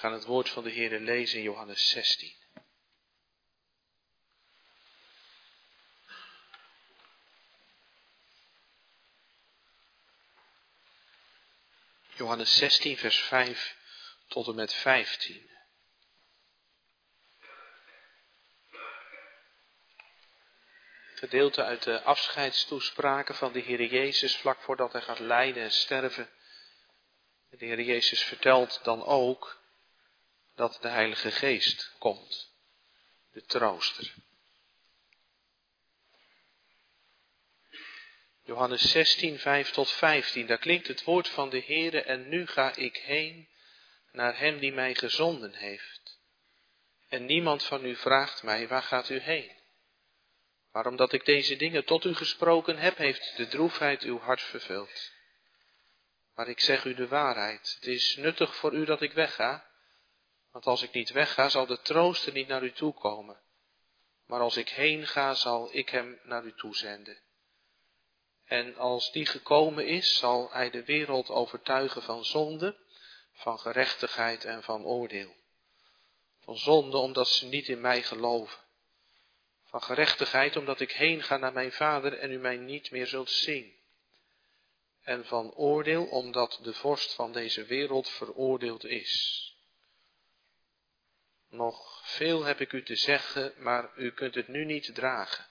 gaan het woord van de Heer lezen in Johannes 16. Johannes 16, vers 5 tot en met 15. Gedeelte uit de afscheidstoespraken van de Heer Jezus vlak voordat hij gaat lijden en sterven. De Heer Jezus vertelt dan ook dat de Heilige Geest komt, de trooster. Johannes 16, 5 tot 15, daar klinkt het woord van de Heere en nu ga ik heen naar hem die mij gezonden heeft. En niemand van u vraagt mij, waar gaat u heen? Waarom dat ik deze dingen tot u gesproken heb, heeft de droefheid uw hart vervuld. Maar ik zeg u de waarheid, het is nuttig voor u dat ik wegga, want als ik niet wegga, zal de trooster niet naar u toe komen. Maar als ik heen ga, zal ik hem naar u toezenden. En als die gekomen is, zal hij de wereld overtuigen van zonde, van gerechtigheid en van oordeel. Van zonde omdat ze niet in mij geloven. Van gerechtigheid omdat ik heen ga naar mijn vader en u mij niet meer zult zien. En van oordeel omdat de vorst van deze wereld veroordeeld is. Nog veel heb ik u te zeggen, maar u kunt het nu niet dragen.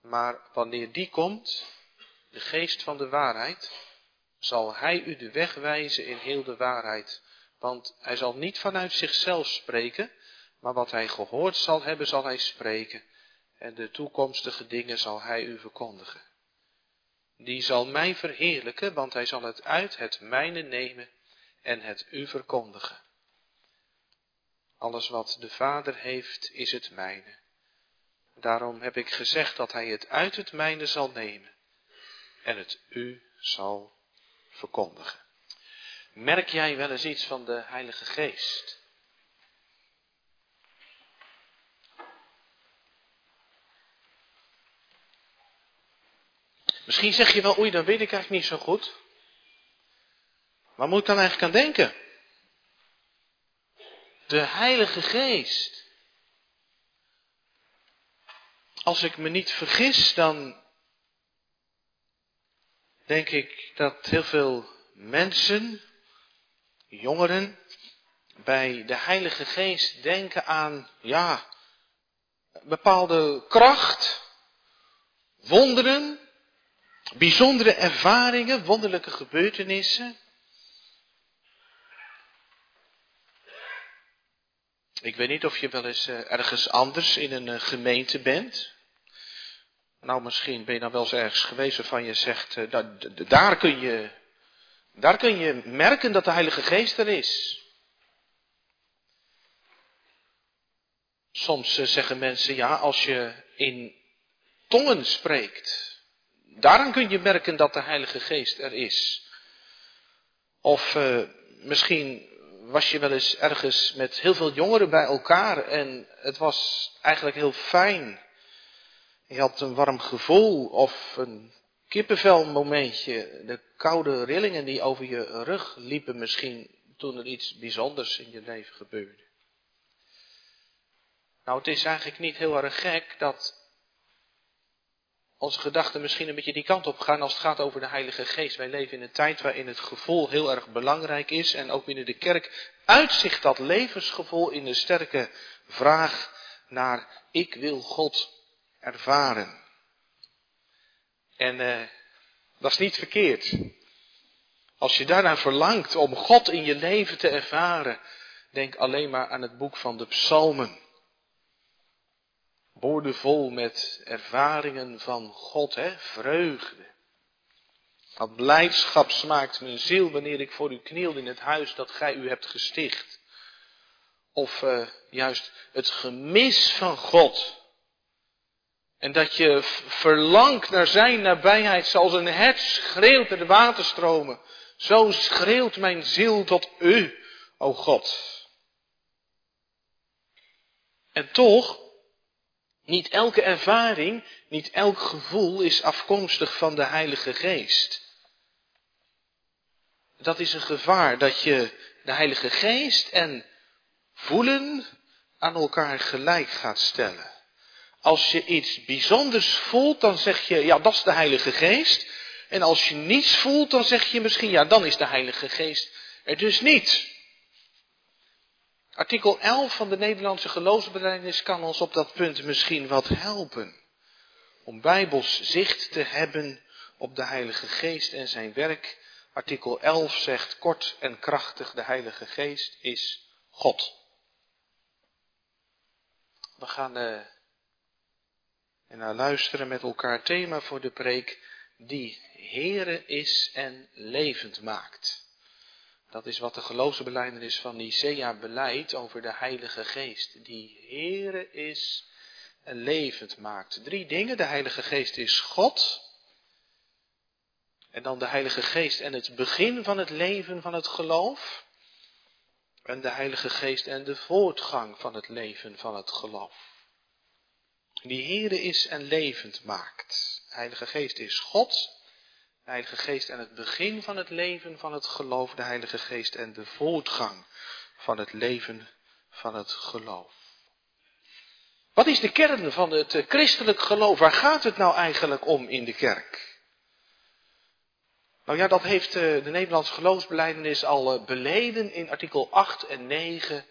Maar wanneer die komt, de geest van de waarheid, zal hij u de weg wijzen in heel de waarheid. Want hij zal niet vanuit zichzelf spreken, maar wat hij gehoord zal hebben, zal hij spreken. En de toekomstige dingen zal hij u verkondigen. Die zal mij verheerlijken, want hij zal het uit het mijne nemen en het u verkondigen. Alles wat de Vader heeft, is het mijne. Daarom heb ik gezegd dat hij het uit het mijne zal nemen en het u zal verkondigen. Merk jij wel eens iets van de Heilige Geest? Misschien zeg je wel, oei, dat weet ik eigenlijk niet zo goed. Waar moet ik dan eigenlijk aan denken? De Heilige Geest. Als ik me niet vergis, dan denk ik dat heel veel mensen, jongeren, bij de Heilige Geest denken aan, ja, bepaalde kracht, wonderen, bijzondere ervaringen, wonderlijke gebeurtenissen. Ik weet niet of je wel eens eh, ergens anders in een eh, gemeente bent. Nou, misschien ben je dan wel eens ergens geweest waarvan je zegt, uh, daar, kun je, daar kun je merken dat de Heilige Geest er is. Soms zeggen mensen, ja, als je in tongen spreekt, daaraan kun je merken dat de Heilige Geest er is. Of misschien was je wel eens ergens met heel veel jongeren bij elkaar en het was eigenlijk heel fijn. Je had een warm gevoel of een kippenvel momentje. De koude rillingen die over je rug liepen misschien toen er iets bijzonders in je leven gebeurde. Nou, het is eigenlijk niet heel erg gek dat onze gedachten misschien een beetje die kant op gaan als het gaat over de Heilige Geest. Wij leven in een tijd waarin het gevoel heel erg belangrijk is en ook binnen de kerk uitzicht dat levensgevoel in de sterke vraag naar ik wil God ervaren. En uh, dat is niet verkeerd. Als je daarnaar verlangt om God in je leven te ervaren, denk alleen maar aan het boek van de Psalmen boordevol met ervaringen van God, hè, vreugde. Wat blijdschap smaakt mijn ziel wanneer ik voor u knielde in het huis dat gij u hebt gesticht. Of uh, juist het gemis van God. En dat je verlangt naar zijn nabijheid zoals een hert schreeuwt naar de waterstromen. Zo schreeuwt mijn ziel tot u, o God. En toch niet elke ervaring, niet elk gevoel is afkomstig van de Heilige Geest. Dat is een gevaar dat je de Heilige Geest en voelen aan elkaar gelijk gaat stellen. Als je iets bijzonders voelt, dan zeg je, ja, dat is de Heilige Geest. En als je niets voelt, dan zeg je misschien, ja, dan is de Heilige Geest er dus niet. Artikel 11 van de Nederlandse geloofsbelijdenis kan ons op dat punt misschien wat helpen. Om bijbels zicht te hebben op de Heilige Geest en zijn werk. Artikel 11 zegt kort en krachtig, de Heilige Geest is God. We gaan uh, naar luisteren met elkaar thema voor de preek, die Heere is en levend maakt. Dat is wat de geloofsbeleidenis van Nicea beleidt over de Heilige Geest. Die Heere is en levend maakt. Drie dingen. De Heilige Geest is God. En dan de Heilige Geest en het begin van het leven van het geloof. En de Heilige Geest en de voortgang van het leven van het geloof. Die Heere is en levend maakt. De Heilige Geest is God. De Heilige Geest en het begin van het leven van het geloof, de Heilige Geest en de voortgang van het leven van het geloof. Wat is de kern van het christelijk geloof? Waar gaat het nou eigenlijk om in de kerk? Nou ja, dat heeft eh, de Nederlandse geloofsbeleidenis al eh, beleden in artikel 8 en 9.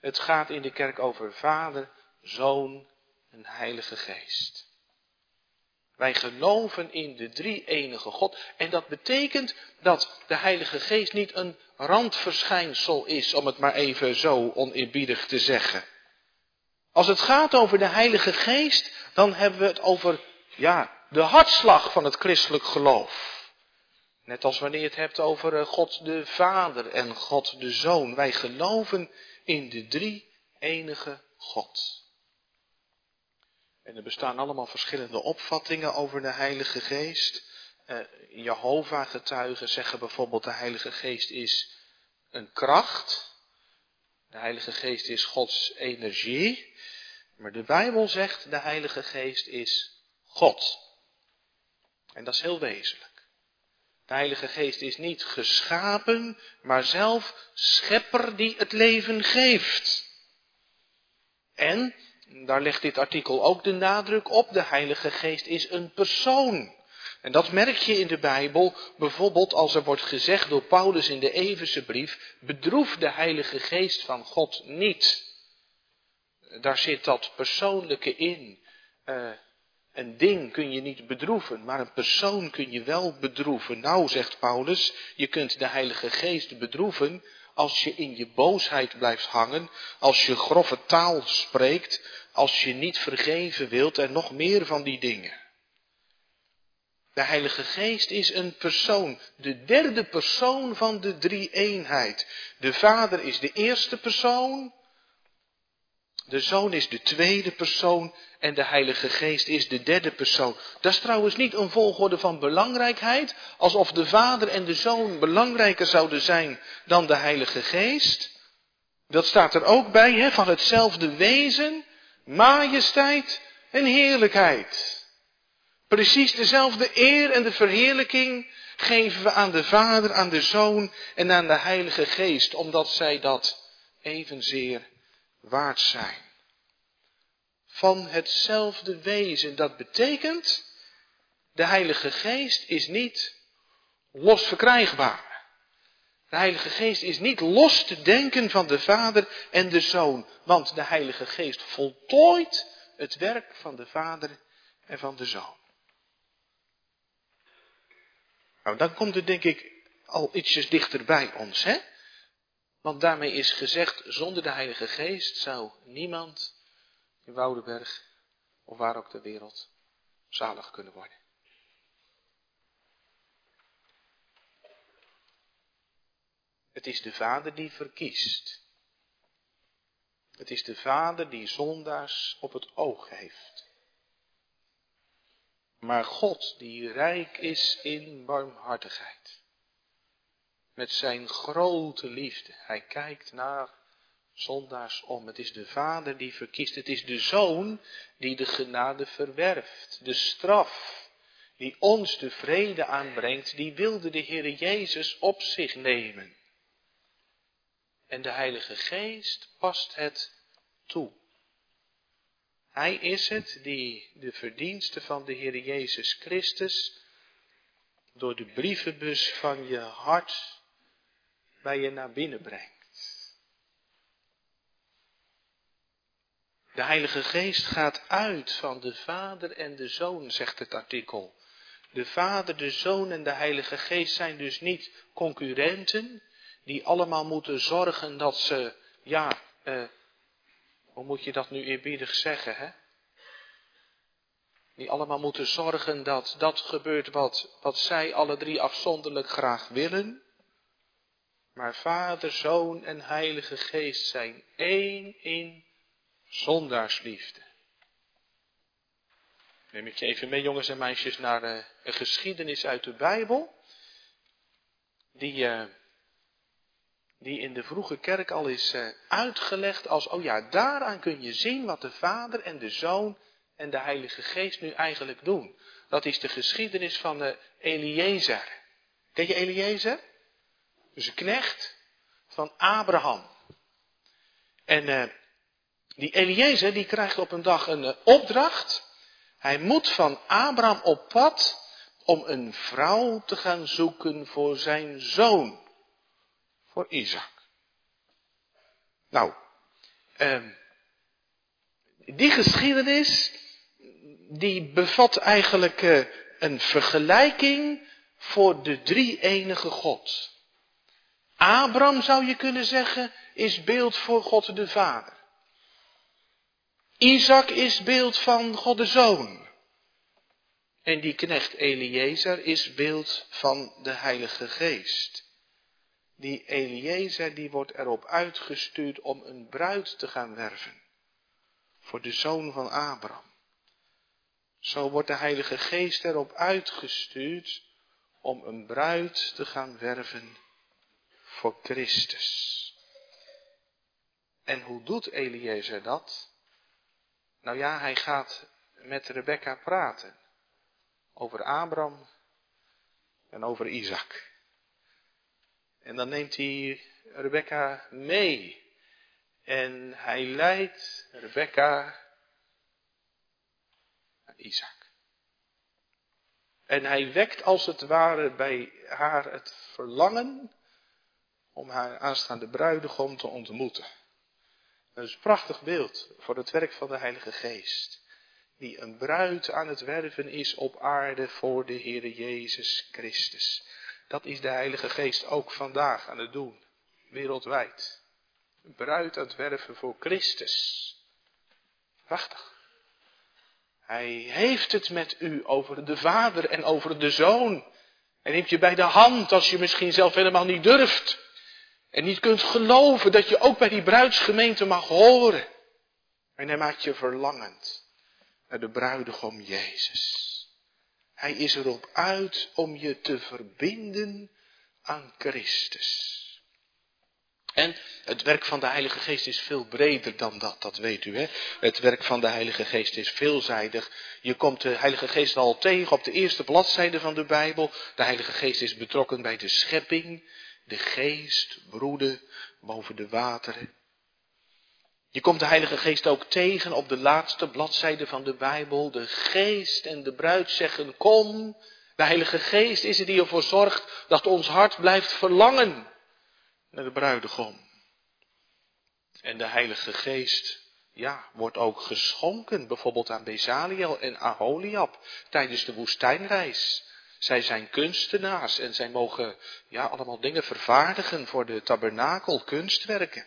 Het gaat in de kerk over Vader, Zoon en Heilige Geest. Wij geloven in de drie enige God. En dat betekent dat de Heilige Geest niet een randverschijnsel is, om het maar even zo oneerbiedig te zeggen. Als het gaat over de Heilige Geest, dan hebben we het over, ja, de hartslag van het christelijk geloof. Net als wanneer je het hebt over eh, God de Vader en God de Zoon. Wij geloven in de drie enige God. En er bestaan allemaal verschillende opvattingen over de Heilige Geest. Uh, Jehovah-getuigen zeggen bijvoorbeeld de Heilige Geest is een kracht. De Heilige Geest is Gods energie. Maar de Bijbel zegt de Heilige Geest is God. En dat is heel wezenlijk. De Heilige Geest is niet geschapen, maar zelf schepper die het leven geeft. En daar legt dit artikel ook de nadruk op. De Heilige Geest is een persoon. En dat merk je in de Bijbel, bijvoorbeeld als er wordt gezegd door Paulus in de Everse brief, bedroef de Heilige Geest van God niet. Daar zit dat persoonlijke in. Uh, een ding kun je niet bedroeven, maar een persoon kun je wel bedroeven. Nou, zegt Paulus, je kunt de Heilige Geest bedroeven als je in je boosheid blijft hangen, als je grove taal spreekt, als je niet vergeven wilt en nog meer van die dingen. De Heilige Geest is een persoon, de derde persoon van de drie eenheid. De Vader is de eerste persoon, de Zoon is de tweede persoon en de Heilige Geest is de derde persoon. Dat is trouwens niet een volgorde van belangrijkheid, alsof de Vader en de Zoon belangrijker zouden zijn dan de Heilige Geest. Dat staat er ook bij, hè, van hetzelfde wezen, majesteit en heerlijkheid. Precies dezelfde eer en de verheerlijking geven we aan de Vader, aan de Zoon en aan de Heilige Geest, omdat zij dat evenzeer waard zijn. Van hetzelfde wezen. Dat betekent, de Heilige Geest is niet los verkrijgbaar. De Heilige Geest is niet los te denken van de Vader en de Zoon, want de Heilige Geest voltooit het werk van de Vader en van de Zoon. Nou, dan komt het denk ik al ietsjes dichter bij ons, hè? Want daarmee is gezegd, zonder de Heilige Geest zou niemand in Woudenberg of waar ook ter wereld zalig kunnen worden. Het is de Vader die verkiest. Het is de Vader die zondaars op het oog heeft. Maar God die rijk is in barmhartigheid met zijn grote liefde. Hij kijkt naar zondaars om. Het is de Vader die verkiest. Het is de Zoon die de genade verwerft. De straf die ons de vrede aanbrengt, die wilde de Heer Jezus op zich nemen. En de Heilige Geest past het toe. Hij is het die de verdiensten van de Heer Jezus Christus door de brievenbus van je hart bij je naar binnen brengt. De Heilige Geest gaat uit van de Vader en de Zoon, zegt het artikel. De Vader, de Zoon en de Heilige Geest zijn dus niet concurrenten die allemaal moeten zorgen dat ze, ja, eh, hoe moet je dat nu eerbiedig zeggen, hè? Die allemaal moeten zorgen dat dat gebeurt wat, wat zij alle drie afzonderlijk graag willen. Maar Vader, Zoon en Heilige Geest zijn één in zondaarsliefde. Neem ik je even mee, jongens en meisjes, naar uh, een geschiedenis uit de Bijbel. Die, uh, die in de vroege kerk al is uh, uitgelegd als, oh ja, daaraan kun je zien wat de Vader en de Zoon en de Heilige Geest nu eigenlijk doen. Dat is de geschiedenis van de Eliezer. Ken je Eliezer? Dus een knecht van Abraham. En die Eliezer die krijgt op een dag een opdracht hij moet van Abraham op pad om een vrouw te gaan zoeken voor zijn zoon, voor Isaac. Nou, eh, die geschiedenis, die bevat eigenlijk eh, een vergelijking voor de drie enige God. Abraham zou je kunnen zeggen, is beeld voor God de Vader. Isaac is beeld van God de Zoon. En die knecht Eliezer is beeld van de Heilige Geest. Die Eliezer die wordt erop uitgestuurd om een bruid te gaan werven. Voor de zoon van Abraham. Zo wordt de Heilige Geest erop uitgestuurd om een bruid te gaan werven voor Christus. En hoe doet Eliezer dat? Nou ja, hij gaat met Rebecca praten. Over Abraham en over Isaac. En dan neemt hij Rebecca mee. En hij leidt Rebecca naar Isaac. En hij wekt als het ware bij haar het verlangen om haar aanstaande bruidegom te ontmoeten. Dat is een prachtig beeld voor het werk van de Heilige Geest. Die een bruid aan het werven is op aarde voor de Heere Jezus Christus. Dat is de Heilige Geest ook vandaag aan het doen. Wereldwijd. Een bruid aan het werven voor Christus. Prachtig. Hij heeft het met u over de Vader en over de Zoon. En neemt je bij de hand als je misschien zelf helemaal niet durft. En niet kunt geloven dat je ook bij die bruidsgemeente mag horen. En hij maakt je verlangend naar de bruidegom Jezus. Hij is erop uit om je te verbinden aan Christus. En het werk van de Heilige Geest is veel breder dan dat, dat weet u. Hè? Het werk van de Heilige Geest is veelzijdig. Je komt de Heilige Geest al tegen op de eerste bladzijde van de Bijbel. De Heilige Geest is betrokken bij de schepping de geest broeden boven de wateren. Je komt de Heilige Geest ook tegen op de laatste bladzijde van de Bijbel. De geest en de bruid zeggen kom. De Heilige Geest is het die ervoor zorgt dat ons hart blijft verlangen naar de bruidegom. En de Heilige Geest, ja, wordt ook geschonken, bijvoorbeeld aan Bezaliel en Aholiab tijdens de woestijnreis. Zij zijn kunstenaars en zij mogen ja, allemaal dingen vervaardigen voor de tabernakel, kunstwerken.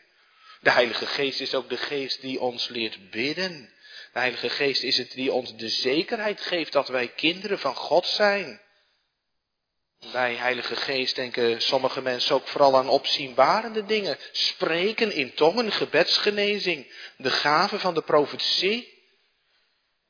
De Heilige Geest is ook de geest die ons leert bidden. De Heilige Geest is het die ons de zekerheid geeft dat wij kinderen van God zijn. Bij Heilige Geest denken sommige mensen ook vooral aan opzienbarende dingen. Spreken in tongen, gebedsgenezing, de gave van de profetie.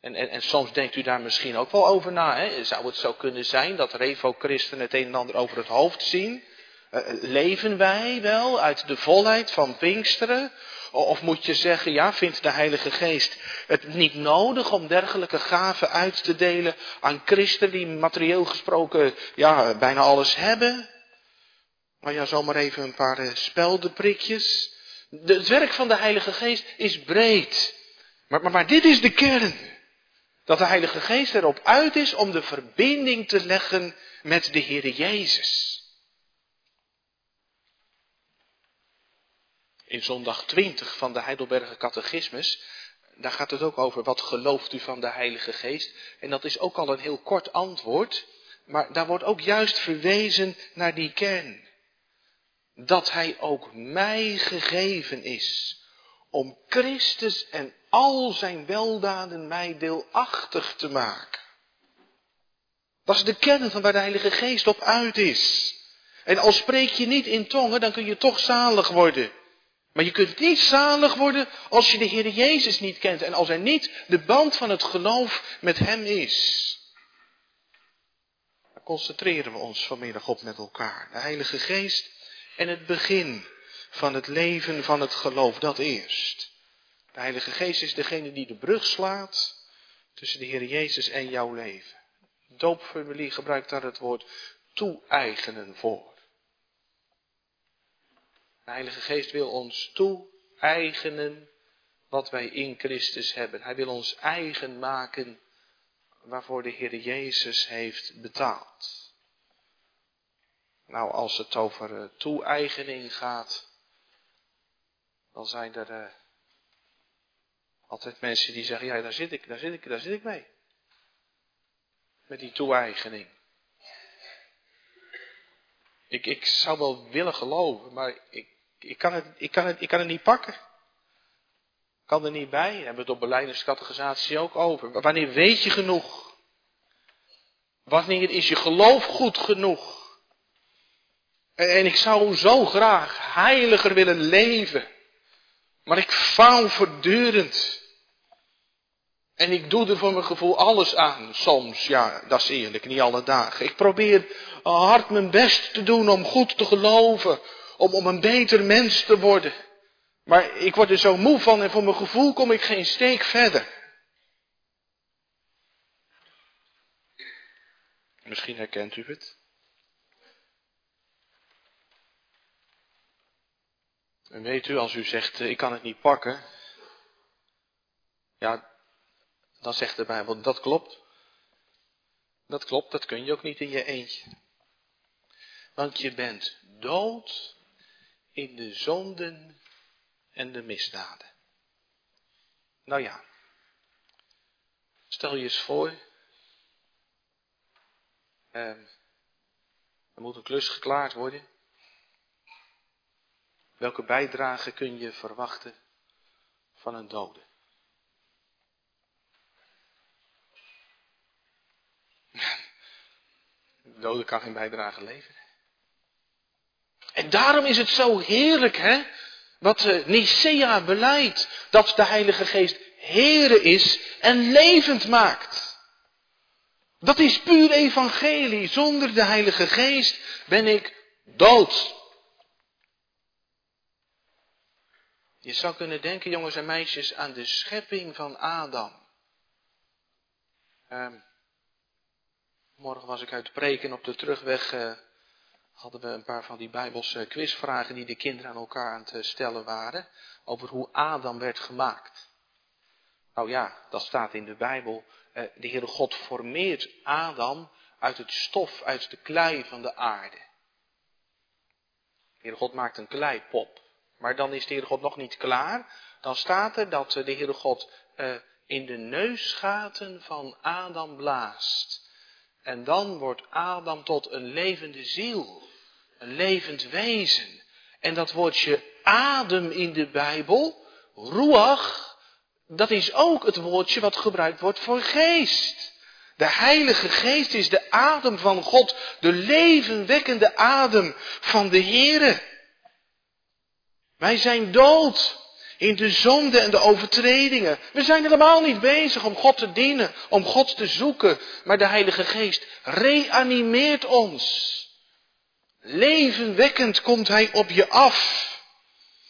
En, en, en soms denkt u daar misschien ook wel over na. Hè? Zou het zo kunnen zijn dat revo-christenen het een en ander over het hoofd zien? Uh, leven wij wel uit de volheid van Pinksteren? Of moet je zeggen, ja, vindt de Heilige Geest het niet nodig om dergelijke gaven uit te delen aan christenen die materieel gesproken, ja, bijna alles hebben? Nou ja, zomaar even een paar uh, speldenprikjes. De, het werk van de Heilige Geest is breed. Maar, maar, maar dit is de kern. Dat de Heilige Geest erop uit is om de verbinding te leggen met de Heer Jezus. In zondag 20 van de Heidelberger Catechismus, daar gaat het ook over wat gelooft u van de Heilige Geest. En dat is ook al een heel kort antwoord, maar daar wordt ook juist verwezen naar die kern. Dat Hij ook mij gegeven is om Christus en al zijn weldaden mij deelachtig te maken. Dat is de kern van waar de Heilige Geest op uit is. En al spreek je niet in tongen, dan kun je toch zalig worden. Maar je kunt niet zalig worden als je de Heer Jezus niet kent en als er niet de band van het geloof met Hem is. Daar concentreren we ons vanmiddag op met elkaar. De Heilige Geest en het begin van het leven van het geloof, dat eerst. De Heilige Geest is degene die de brug slaat tussen de Heer Jezus en jouw leven. Doopformulier gebruikt daar het woord toe-eigenen voor. De Heilige Geest wil ons toe-eigenen wat wij in Christus hebben. Hij wil ons eigen maken waarvoor de Heer Jezus heeft betaald. Nou, als het over uh, toe-eigening gaat, dan zijn er uh, altijd mensen die zeggen, ja, daar zit ik, daar zit ik, daar zit ik mee. Met die toe-eigening. Ik, ik zou wel willen geloven, maar ik, ik, kan het, ik, kan het, ik kan het niet pakken. Ik kan er niet bij. Daar hebben we het op beleidingscategorisatie ook over. Wanneer weet je genoeg? Wanneer is je geloof goed genoeg? En, en ik zou zo graag heiliger willen leven. Maar ik faal voortdurend. En ik doe er voor mijn gevoel alles aan. Soms, ja, dat is eerlijk, niet alle dagen. Ik probeer hard mijn best te doen om goed te geloven. Om, om een beter mens te worden. Maar ik word er zo moe van en voor mijn gevoel kom ik geen steek verder. Misschien herkent u het. En weet u, als u zegt, eh, ik kan het niet pakken. Ja, dan zegt de Bijbel, dat klopt. Dat klopt, dat kun je ook niet in je eentje. Want je bent dood in de zonden en de misdaden. Nou ja, stel je eens voor, eh, er moet een klus geklaard worden. Welke bijdrage kun je verwachten van een dode? De kan geen bijdrage leveren. En daarom is het zo heerlijk, hè? Wat uh, Nicea beleidt. Dat de Heilige Geest Here is en levend maakt. Dat is puur evangelie. Zonder de Heilige Geest ben ik dood. Je zou kunnen denken, jongens en meisjes, aan de schepping van Adam. Uh, morgen was ik uit preken op de terugweg. Uh, hadden we een paar van die Bijbelse quizvragen die de kinderen aan elkaar aan het stellen waren. Over hoe Adam werd gemaakt. Nou ja, dat staat in de Bijbel. De Heere God formeert Adam uit het stof, uit de klei van de aarde. De Heere God maakt een kleipop. Maar dan is de Heere God nog niet klaar. Dan staat er dat de Heere God in de neusgaten van Adam blaast. En dan wordt Adam tot een levende ziel. Een levend wezen. En dat woordje adem in de Bijbel, ruach, dat is ook het woordje wat gebruikt wordt voor geest. De Heilige Geest is de adem van God, de levenwekkende adem van de Heere. Wij zijn dood in de zonde en de overtredingen. We zijn helemaal niet bezig om God te dienen, om God te zoeken. Maar de Heilige Geest reanimeert ons. Levenwekkend komt Hij op je af.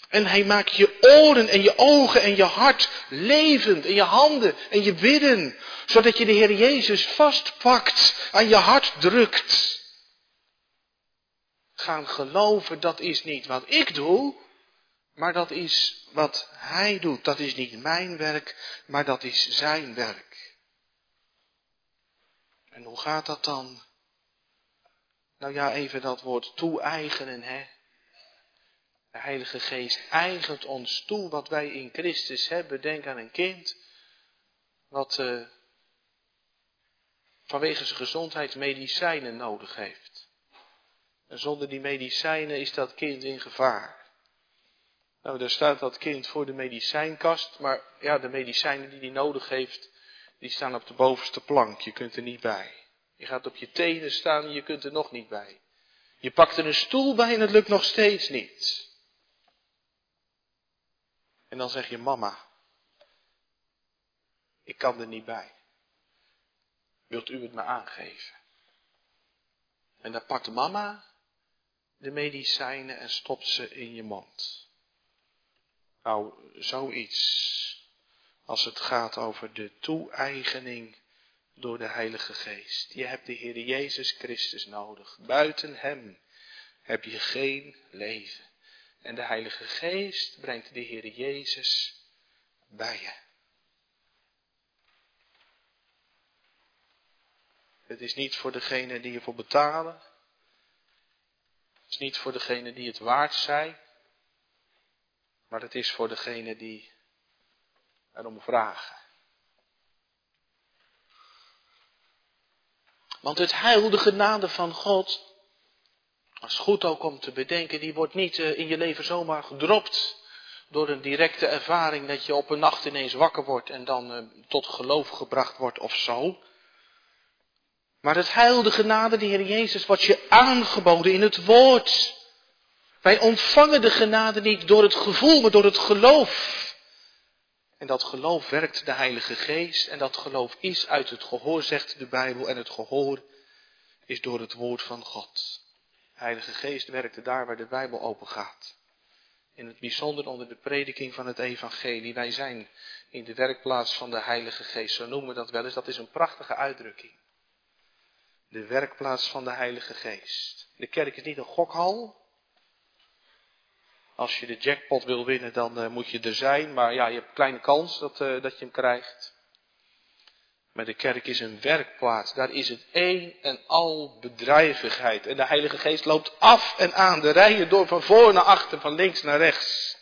En Hij maakt je oren en je ogen en je hart levend. En je handen en je bidden. Zodat je de Heer Jezus vastpakt, aan je hart drukt. gaan geloven, dat is niet wat ik doe, maar dat is wat Hij doet. Dat is niet mijn werk, maar dat is Zijn werk. En hoe gaat dat dan? Nou ja, even dat woord toe-eigenen, hè. De Heilige Geest eigent ons toe wat wij in Christus hebben. Denk aan een kind wat uh, vanwege zijn gezondheid medicijnen nodig heeft. En zonder die medicijnen is dat kind in gevaar. Nou, daar staat dat kind voor de medicijnkast, maar ja, de medicijnen die hij nodig heeft, die staan op de bovenste plank. Je kunt er niet bij. Je gaat op je tenen staan en je kunt er nog niet bij. Je pakt er een stoel bij en het lukt nog steeds niet. En dan zeg je, mama, ik kan er niet bij. Wilt u het me aangeven? En dan pakt mama de medicijnen en stopt ze in je mond. Nou, zoiets als het gaat over de toe-eigening door de Heilige Geest. Je hebt de Heer Jezus Christus nodig. Buiten Hem heb je geen leven. En de Heilige Geest brengt de Heer Jezus bij je. Het is niet voor degene die ervoor betalen. Het is niet voor degene die het waard zijn. Maar het is voor degene die erom vragen. Want het heil, de genade van God, als goed ook om te bedenken, die wordt niet eh, in je leven zomaar gedropt door een directe ervaring dat je op een nacht ineens wakker wordt en dan eh, tot geloof gebracht wordt of zo. Maar het heil, de genade, de Heer Jezus, wordt je aangeboden in het woord. Wij ontvangen de genade niet door het gevoel, maar door het geloof. En dat geloof werkt de Heilige Geest. En dat geloof is uit het gehoor, zegt de Bijbel. En het gehoor is door het woord van God. De Heilige Geest werkte daar waar de Bijbel open gaat. In het bijzonder onder de prediking van het Evangelie. Wij zijn in de werkplaats van de Heilige Geest. Zo noemen we dat wel eens. Dat is een prachtige uitdrukking. De werkplaats van de Heilige Geest. De kerk is niet een gokhal. Als je de jackpot wil winnen, dan uh, moet je er zijn. Maar ja, je hebt kleine kans dat, uh, dat je hem krijgt. Maar de kerk is een werkplaats. Daar is het één en al bedrijvigheid. En de Heilige Geest loopt af en aan de rijen door, van voor naar achter, van links naar rechts.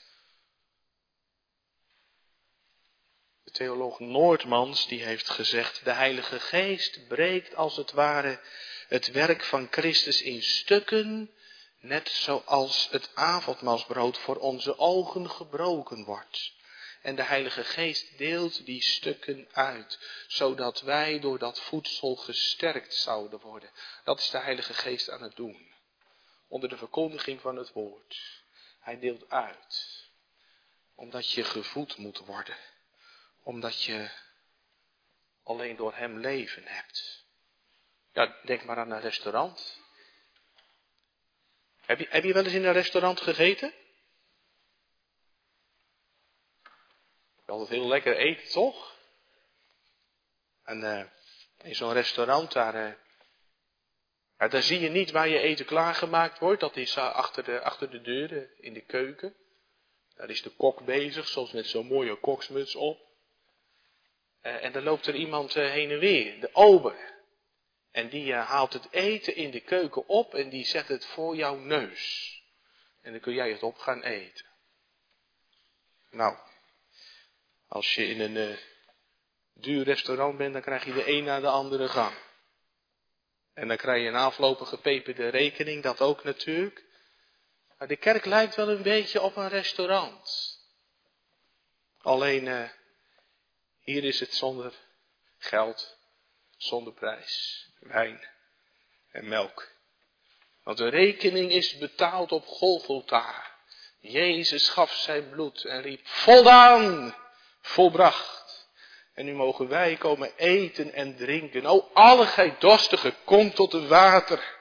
De theoloog Noordmans die heeft gezegd, de Heilige Geest breekt als het ware het werk van Christus in stukken Net zoals het avondmaalsbrood voor onze ogen gebroken wordt. En de Heilige Geest deelt die stukken uit, zodat wij door dat voedsel gesterkt zouden worden. Dat is de Heilige Geest aan het doen. Onder de verkondiging van het woord. Hij deelt uit. Omdat je gevoed moet worden. Omdat je alleen door Hem leven hebt. Ja, denk maar aan een restaurant. Heb je, heb je wel eens in een restaurant gegeten? Altijd heel lekker eten, toch? En uh, in zo'n restaurant, daar, uh, daar zie je niet waar je eten klaargemaakt wordt. Dat is uh, achter, de, achter de deuren in de keuken. Daar is de kok bezig, soms met zo'n mooie koksmuts op. en dan loopt er iemand heen en weer, de ober. En die uh, haalt het eten in de keuken op en die zet het voor jouw neus. En dan kun jij het op gaan eten. Nou, als je in een uh, duur restaurant bent, dan krijg je de een na de andere gang. En dan krijg je een aflopen gepeperde rekening, dat ook natuurlijk. Maar de kerk lijkt wel een beetje op een restaurant. Alleen, uh, hier is het zonder geld, zonder prijs wijn en melk. Want de rekening is betaald op Golgotha. Jezus gaf zijn bloed en riep, voldaan, volbracht. En nu mogen wij komen eten en drinken. O, alle gij dorstigen, kom tot het water.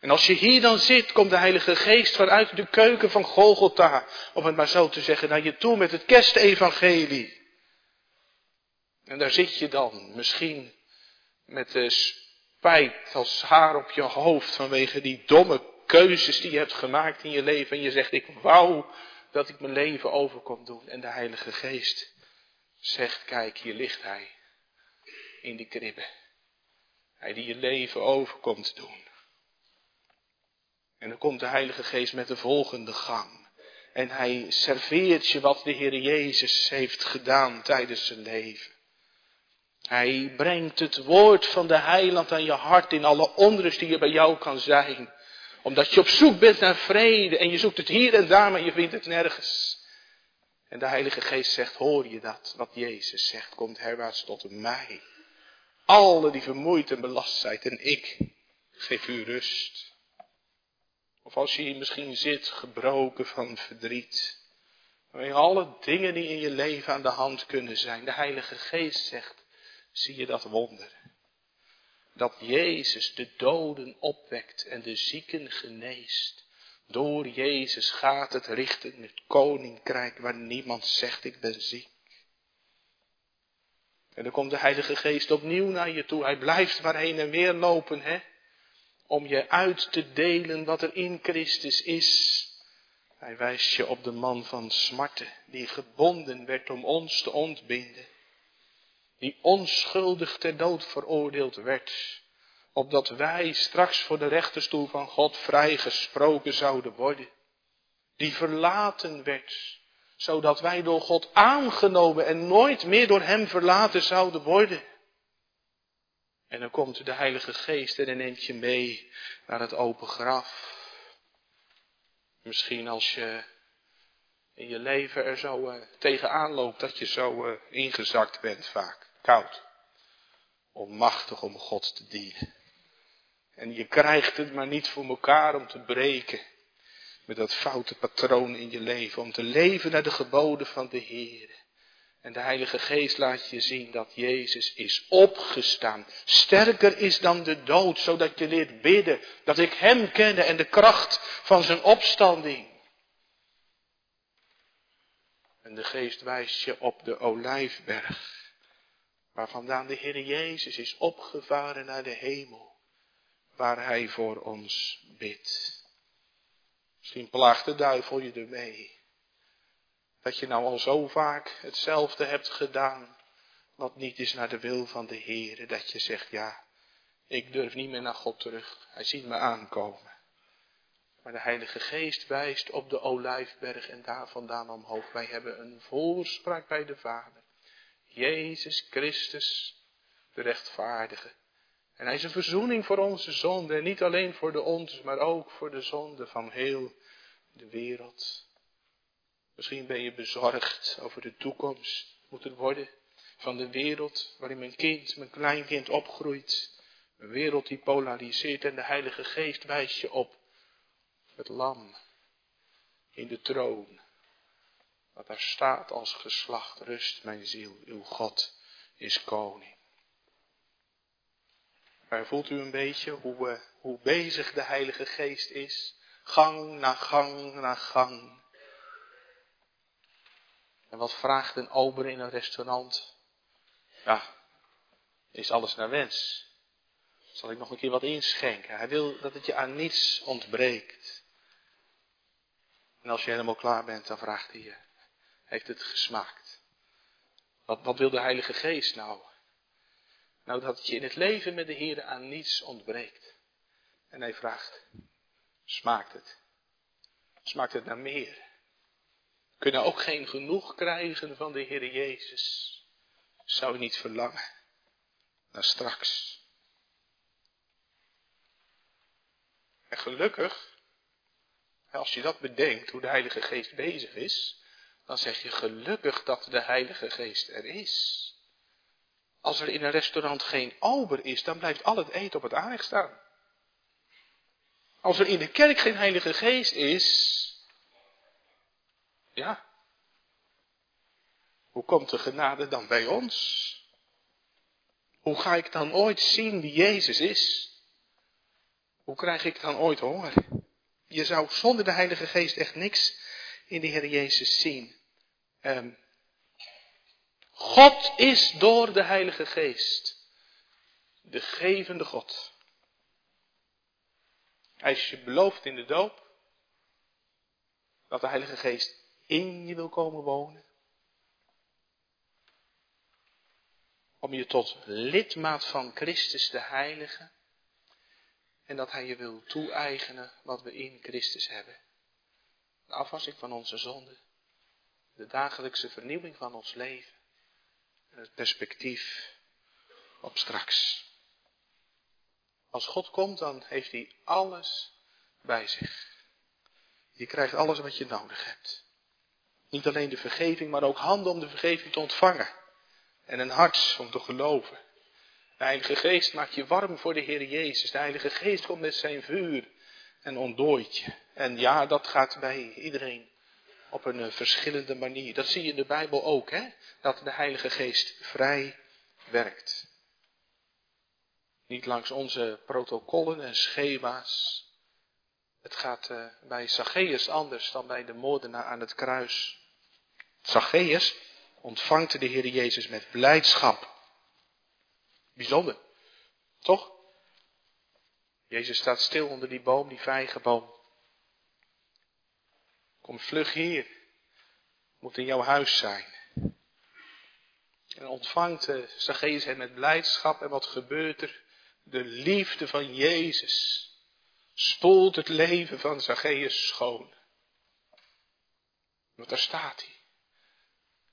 En als je hier dan zit, komt de Heilige Geest vanuit de keuken van Golgotha, om het maar zo te zeggen, naar je toe met het kerstevangelie. En daar zit je dan, misschien met de spijt als haar op je hoofd vanwege die domme keuzes die je hebt gemaakt in je leven. En je zegt, ik wou dat ik mijn leven over kon doen. En de Heilige Geest zegt, kijk, hier ligt Hij. In die kribbe. Hij die je leven over komt doen. En dan komt de Heilige Geest met de volgende gang. En hij serveert je wat de Heer Jezus heeft gedaan tijdens zijn leven. Hij brengt het woord van de heiland aan je hart in alle onrust die er bij jou kan zijn. Omdat je op zoek bent naar vrede en je zoekt het hier en daar, maar je vindt het nergens. En de Heilige Geest zegt, hoor je dat? Wat Jezus zegt, komt herwaarts tot mij. Alle die vermoeid en belast zijn en ik geef u rust. Of als je hier misschien zit, gebroken van verdriet. Alle dingen die in je leven aan de hand kunnen zijn. De Heilige Geest zegt, zie je dat wonder. Dat Jezus de doden opwekt en de zieken geneest. Door Jezus gaat het richten het koninkrijk waar niemand zegt ik ben ziek. En dan komt de Heilige Geest opnieuw naar je toe. Hij blijft maar heen en weer lopen, hè. Om je uit te delen wat er in Christus is. Hij wijst je op de man van smarten, die gebonden werd om ons te ontbinden die onschuldig ter dood veroordeeld werd, opdat wij straks voor de rechterstoel van God vrijgesproken zouden worden, die verlaten werd, zodat wij door God aangenomen en nooit meer door Hem verlaten zouden worden. En dan komt de Heilige Geest en neemt je mee naar het open graf. Misschien als je in je leven er zo uh, tegenaan loopt dat je zo uh, ingezakt bent vaak koud. Onmachtig om God te dienen. En je krijgt het maar niet voor elkaar om te breken met dat foute patroon in je leven. Om te leven naar de geboden van de Heer. En de Heilige Geest laat je zien dat Jezus is opgestaan. Sterker is dan de dood, zodat je leert bidden. Dat ik Hem kenne en de kracht van zijn opstanding. En de Geest wijst je op de olijfberg waar vandaan de Heer Jezus is opgevaren naar de hemel, waar Hij voor ons bidt. Misschien plaagt de duivel je ermee, dat je nou al zo vaak hetzelfde hebt gedaan, wat niet is naar de wil van de Heer, dat je zegt, ja, ik durf niet meer naar God terug, Hij ziet me aankomen. Maar de Heilige Geest wijst op de Olijfberg en daar vandaan omhoog. Wij hebben een voorspraak bij de Vader. Jezus Christus, de rechtvaardige. En hij is een verzoening voor onze zonde. En niet alleen voor de onze, maar ook voor de zonde van heel de wereld. Misschien ben je bezorgd over de toekomst. Moet het worden van de wereld waarin mijn kind, mijn kleinkind opgroeit. Een wereld die polariseert en de Heilige Geest wijst je op het lam in de troon dat daar staat als geslacht, rust mijn ziel, uw God is koning. Maar voelt u een beetje hoe, uh, hoe bezig de Heilige Geest is? Gang na gang na gang. En wat vraagt een ober in een restaurant? Ja, is alles naar wens? Zal ik nog een keer wat inschenken? Hij wil dat het je aan niets ontbreekt. En als je helemaal klaar bent, dan vraagt hij je, heeft het gesmaakt. Wat, wat wil de Heilige Geest nou? Nou, dat het je in het leven met de Heer aan niets ontbreekt. En hij vraagt, smaakt het? Smaakt het naar meer? Kunnen ook geen genoeg krijgen van de Heer Jezus? Zou je niet verlangen naar straks? En gelukkig, als je dat bedenkt, hoe de Heilige Geest bezig is, dan zeg je gelukkig dat de Heilige Geest er is. Als er in een restaurant geen ober is, dan blijft al het eten op het aanrecht staan. Als er in de kerk geen Heilige Geest is, ja, hoe komt de genade dan bij ons? Hoe ga ik dan ooit zien wie Jezus is? Hoe krijg ik dan ooit honger? Je zou zonder de Heilige Geest echt niks in de Heer Jezus zien. Um, God is door de Heilige Geest de gevende God. Hij is je beloofd in de doop. Dat de Heilige Geest in je wil komen wonen. Om je tot lidmaat van Christus de Heilige. En dat Hij je wil toe-eigenen wat we in Christus hebben. De afwassing van onze zonden. De dagelijkse vernieuwing van ons leven. En het perspectief op straks. Als God komt, dan heeft hij alles bij zich. Je krijgt alles wat je nodig hebt. Niet alleen de vergeving, maar ook handen om de vergeving te ontvangen. En een hart om te geloven. De Heilige Geest maakt je warm voor de Heer Jezus. De Heilige Geest komt met zijn vuur en ontdooit je. En ja, dat gaat bij iedereen op een eh, verschillende manier. Dat zie je in de Bijbel ook, hè? Dat de Heilige Geest vrij werkt. Niet langs onze protocollen en schema's. Het gaat uh, bij Zacchaeus anders dan bij de moordenaar aan het kruis. Zacchaeus ontvangt de Heer Jezus met blijdschap. Bijzonder, toch? Jezus staat stil onder die boom, die vijgenboom. Kom vlug hier. Moet in jouw huis zijn. En ontvangt uh, Zacchaeus hem met blijdschap. En wat gebeurt er? De liefde van Jezus spoelt het leven van Zacchaeus schoon. Want daar staat hij.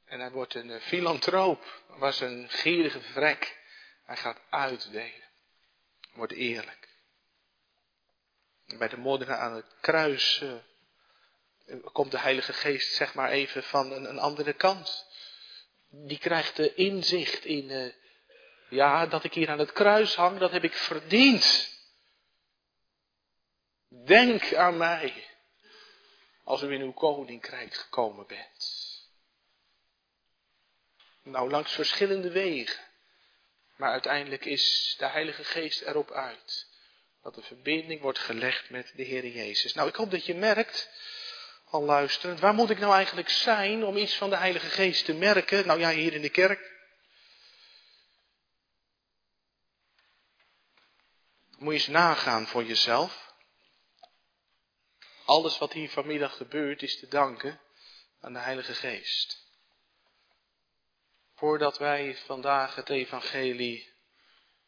En hij wordt een filantroop, was een gierige vrek. Hij gaat uitdelen. Wordt eerlijk. Bij de moordenaar aan het kruis uh, komt de Heilige Geest, zeg maar even, van een, een andere kant. Die krijgt de inzicht in, uh, ja, dat ik hier aan het kruis hang, dat heb ik verdiend. Denk aan mij als u in uw koninkrijk gekomen bent. Nou, langs verschillende wegen. Maar uiteindelijk is de Heilige Geest erop uit dat de verbinding wordt gelegd met de Heer Jezus. Nou, ik hoop dat je merkt, al luisterend, waar moet ik nou eigenlijk zijn om iets van de Heilige Geest te merken? Nou ja, hier in de kerk. Moet je eens nagaan voor jezelf. Alles wat hier vanmiddag gebeurt is te danken aan de Heilige Geest. Voordat wij vandaag het evangelie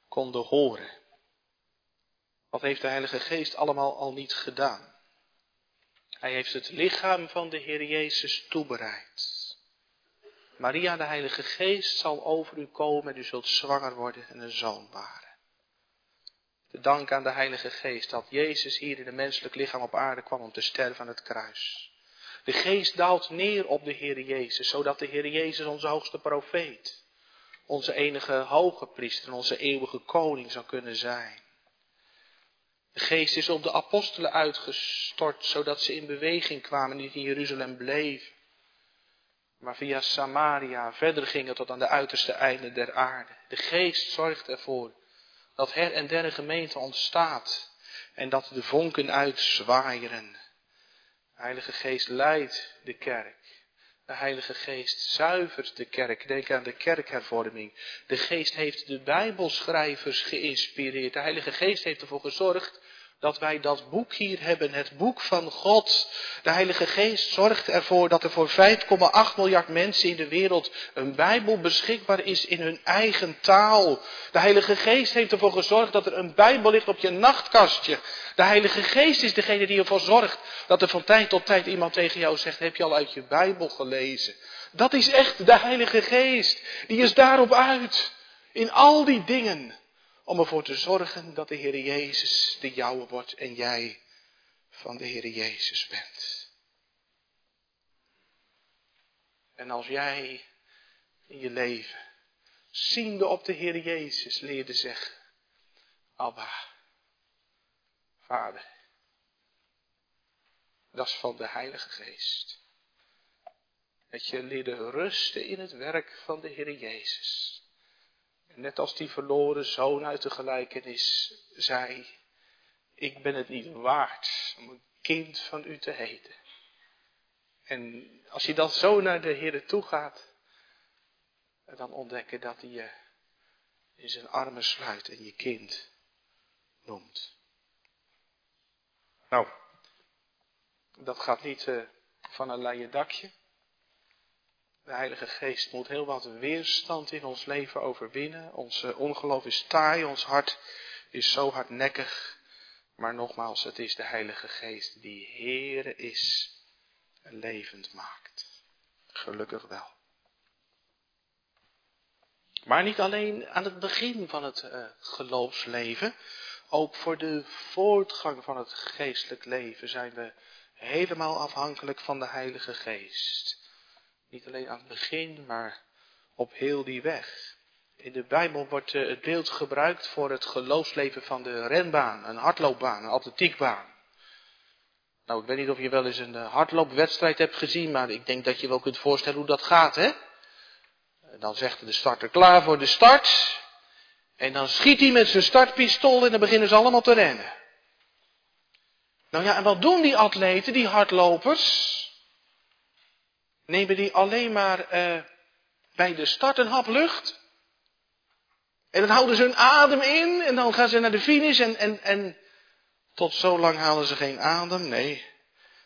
konden horen. Wat heeft de Heilige Geest allemaal al niet gedaan? Hij heeft het lichaam van de Heer Jezus toebereid. Maria, de Heilige Geest, zal over u komen en u zult zwanger worden en een zoon baren. De dank aan de Heilige Geest dat Jezus hier in een menselijk lichaam op aarde kwam om te sterven aan het kruis. De Geest daalt neer op de Heer Jezus, zodat de Heer Jezus onze hoogste profeet, onze enige hoge priester en onze eeuwige koning zou kunnen zijn. De Geest is op de apostelen uitgestort, zodat ze in beweging kwamen, niet in Jeruzalem bleven, maar via Samaria verder gingen tot aan de uiterste einden der aarde. De Geest zorgt ervoor dat her en der een gemeente ontstaat en dat de vonken uitzwaaieren. De Heilige Geest leidt de kerk. De Heilige Geest zuivert de kerk. Denk aan de kerkhervorming. De Geest heeft de Bijbelschrijvers geïnspireerd. De Heilige Geest heeft ervoor gezorgd dat wij dat boek hier hebben, het boek van God. De Heilige Geest zorgt ervoor dat er voor 5,8 miljard mensen in de wereld een Bijbel beschikbaar is in hun eigen taal. De Heilige Geest heeft ervoor gezorgd dat er een Bijbel ligt op je nachtkastje. De Heilige Geest is degene die ervoor zorgt dat er van tijd tot tijd iemand tegen jou zegt, heb je al uit je Bijbel gelezen? Dat is echt de Heilige Geest. Die is daarop uit. In al die dingen om ervoor te zorgen dat de Heer Jezus de jouwe wordt en jij van de Heer Jezus bent. En als jij in je leven, ziende op de Heer Jezus, leerde zeggen, Abba, Vader, dat is van de Heilige Geest. Dat je leerde rusten in het werk van de Heer Jezus. Net als die verloren zoon uit de gelijkenis zei, ik ben het niet waard om een kind van u te heten. En als je dan zo naar de Heer toe gaat, dan ontdekken dat hij je in zijn armen sluit en je kind noemt. Nou, dat gaat niet uh, van een leien dakje. De Heilige Geest moet heel wat weerstand in ons leven overwinnen. Ons ongeloof is taai, ons hart is zo hardnekkig. Maar nogmaals, het is de Heilige Geest die Heere is en levend maakt. Gelukkig wel. Maar niet alleen aan het begin van het uh, geloofsleven, ook voor de voortgang van het geestelijk leven zijn we helemaal afhankelijk van de Heilige Geest. Niet alleen aan het begin, maar op heel die weg. In de Bijbel wordt uh, het beeld gebruikt voor het geloofsleven van de renbaan, een hardloopbaan, een atletiekbaan. Nou, ik weet niet of je wel eens een uh, hardloopwedstrijd hebt gezien, maar ik denk dat je wel kunt voorstellen hoe dat gaat, hè? Dan zegt de starter klaar voor de start. En dan schiet hij met zijn startpistool en dan beginnen ze allemaal te rennen. Nou ja, en wat doen die atleten, die hardlopers? Nemen die alleen maar uh, bij de start een hap lucht? En dan houden ze hun adem in en dan gaan ze naar de finish en, en, en tot zo lang halen ze geen adem. Nee,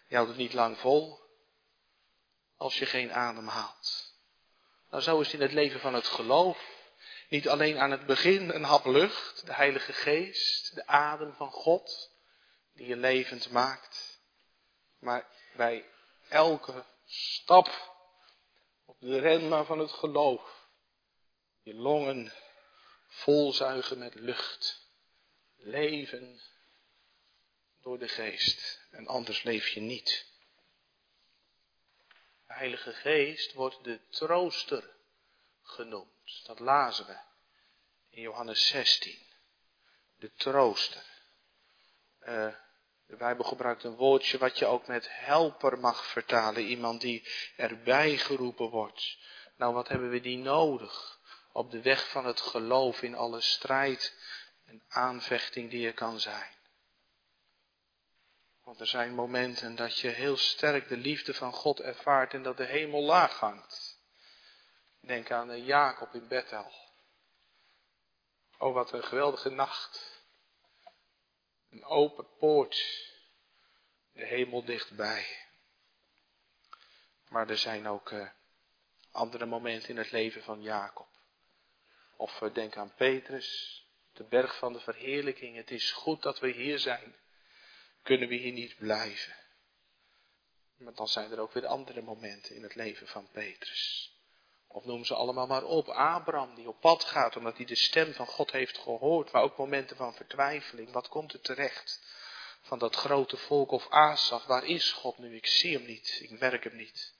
je houdt het niet lang vol als je geen adem haalt. Nou, zo is het in het leven van het geloof. Niet alleen aan het begin een hap lucht, de Heilige Geest, de adem van God, die je levend maakt. Maar bij elke stap op de renma van het geloof, je longen volzuigen met lucht, leven door de Geest. En anders leef je niet. De Heilige Geest wordt de trooster genoemd. Dat lazen we in Johannes 16. De trooster. Uh, de Bijbel gebruikt een woordje wat je ook met helper mag vertalen. Iemand die erbij geroepen wordt. Nou, wat hebben we die nodig? Op de weg van het geloof in alle strijd en aanvechting die er kan zijn. Want er zijn momenten dat je heel sterk de liefde van God ervaart en dat de hemel laag hangt. Denk aan Jacob in Bethel. Oh, wat een geweldige nacht. Een open poort. De hemel dichtbij. Maar er zijn ook uh, andere momenten in het leven van Jacob. Of denk aan Petrus, de berg van de verheerlijking. Het is goed dat we hier zijn kunnen we hier niet blijven. Maar dan zijn er ook weer andere momenten in het leven van Petrus. Of noem ze allemaal maar op. Abraham die op pad gaat omdat hij de stem van God heeft gehoord. Maar ook momenten van vertwijfeling. Wat komt er terecht van dat grote volk of Asaf? Waar is God nu? Ik zie hem niet. Ik merk hem niet.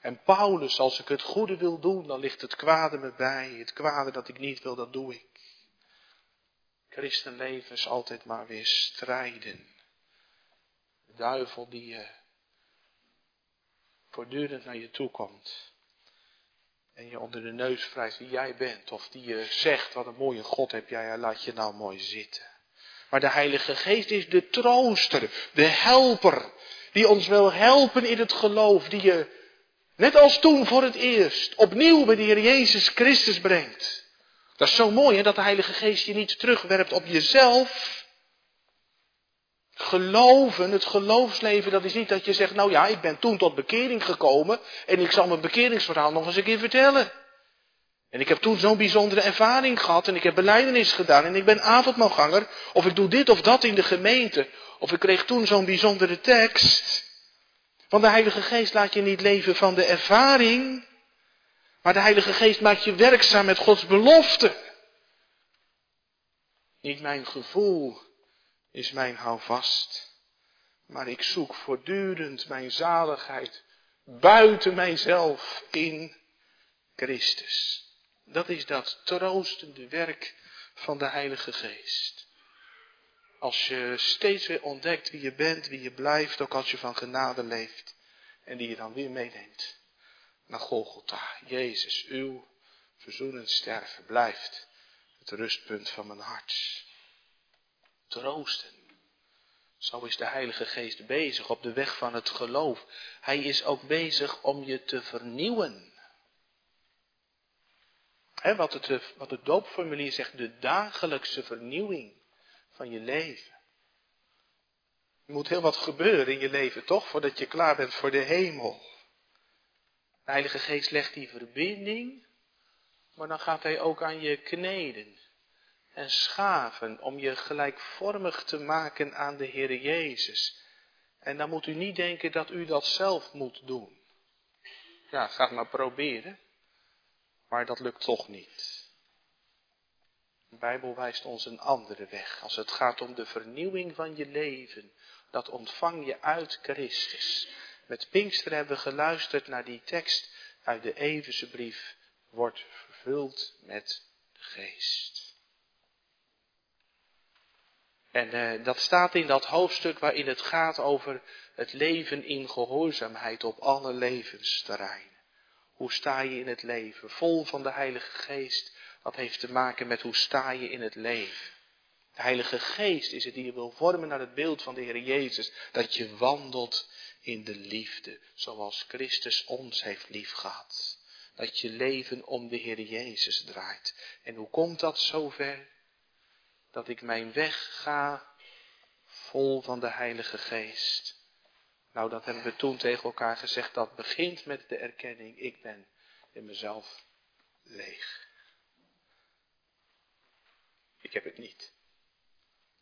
En Paulus, als ik het goede wil doen, dan ligt het kwade me bij. Het kwade dat ik niet wil, dat doe ik. Christenleven is altijd maar weer strijden duivel die je voortdurend naar je toe komt. En je onder de neus wrijft wie jij bent. Of die je zegt, wat een mooie God heb jij, laat je nou mooi zitten. Maar de Heilige Geest is de trooster, de helper. Die ons wil helpen in het geloof. Die je, net als toen voor het eerst, opnieuw bij de Heer Jezus Christus brengt. Dat is zo mooi hè, dat de Heilige Geest je niet terugwerpt op jezelf. Geloven, het geloofsleven, dat is niet dat je zegt, nou ja, ik ben toen tot bekering gekomen en ik zal mijn bekeringsverhaal nog eens een keer vertellen. En ik heb toen zo'n bijzondere ervaring gehad en ik heb beleidenis gedaan en ik ben avondmaalganger of ik doe dit of dat in de gemeente of ik kreeg toen zo'n bijzondere tekst. Want de Heilige Geest laat je niet leven van de ervaring, maar de Heilige Geest maakt je werkzaam met Gods belofte. Niet mijn gevoel, is mijn houvast. Maar ik zoek voortdurend mijn zaligheid buiten mijzelf in Christus. Dat is dat troostende werk van de Heilige Geest. Als je steeds weer ontdekt wie je bent, wie je blijft, ook als je van genade leeft. En die je dan weer meeneemt naar Golgotha. Jezus, uw verzoenend sterven blijft het rustpunt van mijn hart troosten. Zo is de Heilige Geest bezig op de weg van het geloof. Hij is ook bezig om je te vernieuwen. wat, het, wat het doopformulier zegt, de dagelijkse vernieuwing van je leven. Er moet heel wat gebeuren in je leven, toch? Voordat je klaar bent voor de hemel. De Heilige Geest legt die verbinding, maar dan gaat Hij ook aan je kneden en schaven om je gelijkvormig te maken aan de Heer Jezus. En dan moet u niet denken dat u dat zelf moet doen. Ja, ga het maar proberen, maar dat lukt toch niet. De Bijbel wijst ons een andere weg. Als het gaat om de vernieuwing van je leven, dat ontvang je uit Christus. Met Pinkster hebben we geluisterd naar die tekst uit de Evense brief. Wordt vervuld met de geest. En uh, dat staat in dat hoofdstuk waarin het gaat over het leven in gehoorzaamheid op alle levensterreinen. Hoe sta je in het leven? Vol van de Heilige Geest. Dat heeft te maken met hoe sta je in het leven. De Heilige Geest is het die je wil vormen naar het beeld van de Heer Jezus. Dat je wandelt in de liefde, zoals Christus ons heeft liefgehad. Dat je leven om de Heer Jezus draait. En hoe komt dat zover? Dat ik mijn weg ga vol van de Heilige Geest. Nou, dat hebben we toen tegen elkaar gezegd. Dat begint met de erkenning, ik ben in mezelf leeg. Ik heb het niet.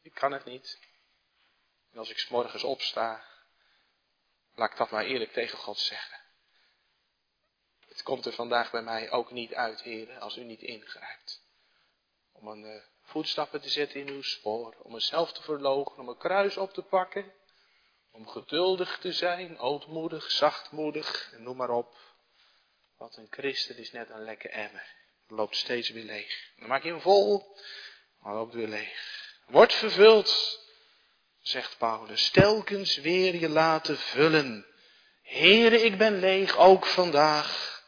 Ik kan het niet. En als ik s morgens opsta, laat ik dat maar eerlijk tegen God zeggen. Het komt er vandaag bij mij ook niet uit, heren, als u niet ingrijpt. Om een uh, voetstappen te zetten in uw spoor, om mezelf te verlogen, om een kruis op te pakken, om geduldig te zijn, ootmoedig, zachtmoedig, en noem maar op. Want een christen is net een lekke emmer. loopt steeds weer leeg. Dan maak je hem vol, maar loopt weer leeg. Wordt vervuld, zegt Paulus, telkens weer je laten vullen. Heere, ik ben leeg, ook vandaag.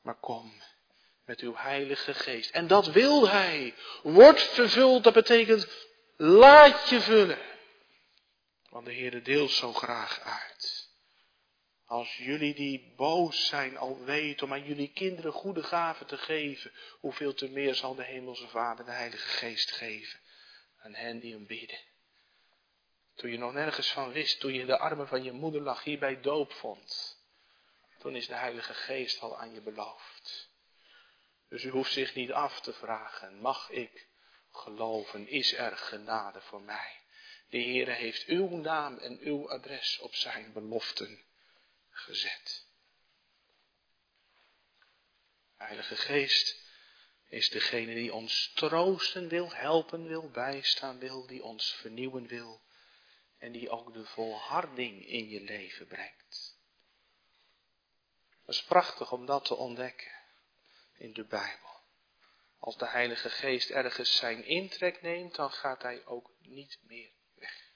Maar kom met uw heilige geest. En dat wil hij. Wordt vervuld, dat betekent laat je vullen. Want de Heere deelt zo graag uit. Als jullie die boos zijn al weten om aan jullie kinderen goede gaven te geven, hoeveel te meer zal de Hemelse Vader de Heilige Geest geven aan hen die hem bidden. Toen je nog nergens van wist, toen je in de armen van je moeder lag, hier bij doop vond, toen is de Heilige Geest al aan je beloofd. Dus u hoeft zich niet af te vragen, mag ik geloven, is er genade voor mij? De Heere heeft uw naam en uw adres op zijn beloften gezet. Heilige Geest is degene die ons troosten wil, helpen wil, bijstaan wil, die ons vernieuwen wil en die ook de volharding in je leven brengt. Het is prachtig om dat te ontdekken in de Bijbel. Als de Heilige Geest ergens zijn intrek neemt, dan gaat hij ook niet meer weg.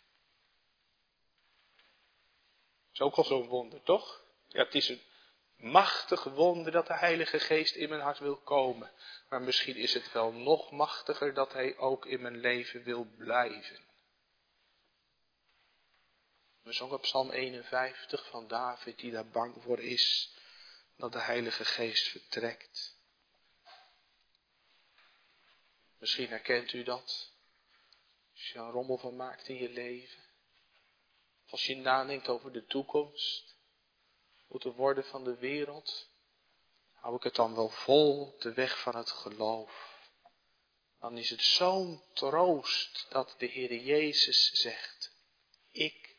Dat is ook al zo'n wonder, toch? Ja, het is een machtig wonder dat de Heilige Geest in mijn hart wil komen. Maar misschien is het wel nog machtiger dat Hij ook in mijn leven wil blijven. We zongen Psalm 51 van David die daar bang voor is dat de Heilige Geest vertrekt. Misschien herkent u dat. Als je een rommel van maakt in je leven. Of als je nadenkt over de toekomst. Hoe te worden van de wereld. Hou ik het dan wel vol, de weg van het geloof. Dan is het zo'n troost dat de Heer Jezus zegt. Ik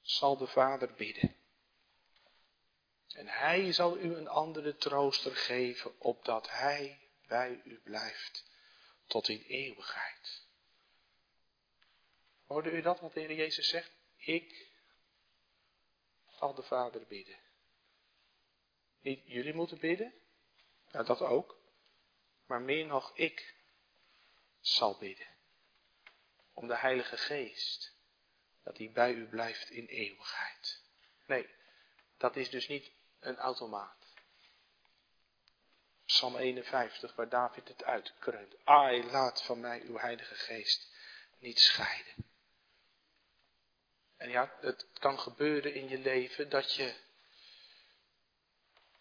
zal de Vader bidden. En Hij zal u een andere trooster geven, opdat Hij bij u blijft tot in eeuwigheid. Hoorde u dat wat de Heer Jezus zegt? Ik zal de Vader bidden. Niet jullie moeten bidden, ja dat ook, maar meer nog ik zal bidden. Om de Heilige Geest, dat hij bij u blijft in eeuwigheid. Nee, dat is dus niet een automaat. Psalm 51, waar David het uitkreunt. Ai, laat van mij uw Heilige Geest niet scheiden. En ja, het kan gebeuren in je leven dat je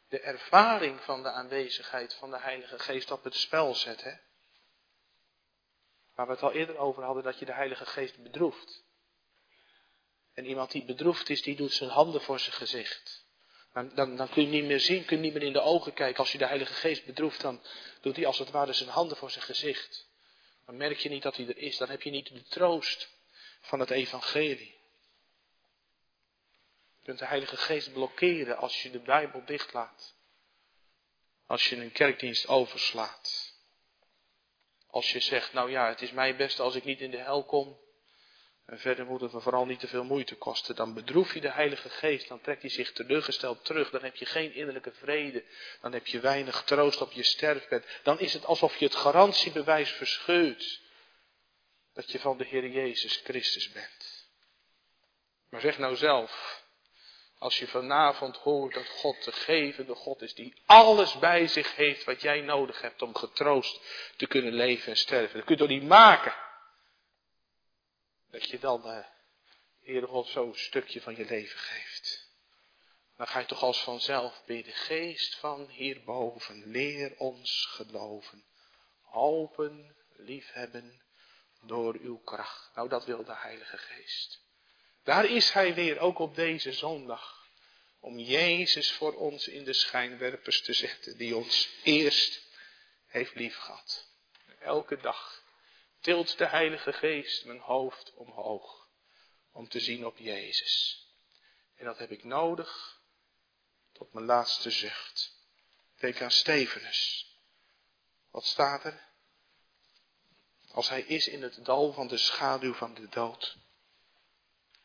de ervaring van de aanwezigheid van de Heilige Geest op het spel zet. Hè? Waar we het al eerder over hadden, dat je de Heilige Geest bedroeft. En iemand die bedroefd is, die doet zijn handen voor zijn gezicht. Dan, kun je niet meer zien, kun je niet meer in de ogen kijken. Als je de Heilige Geest bedroeft, dan doet hij als het ware zijn handen voor zijn gezicht. Dan merk je niet dat hij er is. Dan heb je niet de troost van het evangelie. Je kunt de Heilige Geest blokkeren als je de Bijbel dichtlaat. Als je een kerkdienst overslaat. Als je zegt, nou ja, het is mij best als ik niet in de hel kom. En verder moet het me vooral niet te veel moeite kosten. Dan bedroef je de Heilige Geest. Dan trekt hij zich teleurgesteld terug. Dan heb je geen innerlijke vrede. Dan heb je weinig troost op je sterfbed. Dan is het alsof je het garantiebewijs verscheurt. Dat je van de Heer Jezus Christus bent. Maar zeg nou zelf. Als je vanavond hoort dat God de gevende God is. Die alles bij zich heeft wat jij nodig hebt om getroost te kunnen leven en sterven. Dat kun je toch niet maken. Dat je dan, uh, Heere God, zo'n stukje van je leven geeft. Dan ga je toch als vanzelf bidden. Geest van hierboven, leer ons geloven. Hopen, liefhebben door uw kracht. Nou, dat wil de Heilige Geest. Daar is Hij weer, ook op deze zondag. Om Jezus voor ons in de schijnwerpers te zetten, die ons eerst heeft liefgehad. Elke dag tilt de Heilige Geest mijn hoofd omhoog om te zien op Jezus. En dat heb ik nodig tot mijn laatste zucht. Denk aan Stevenus. Wat staat er? Als hij is in het dal van de schaduw van de dood.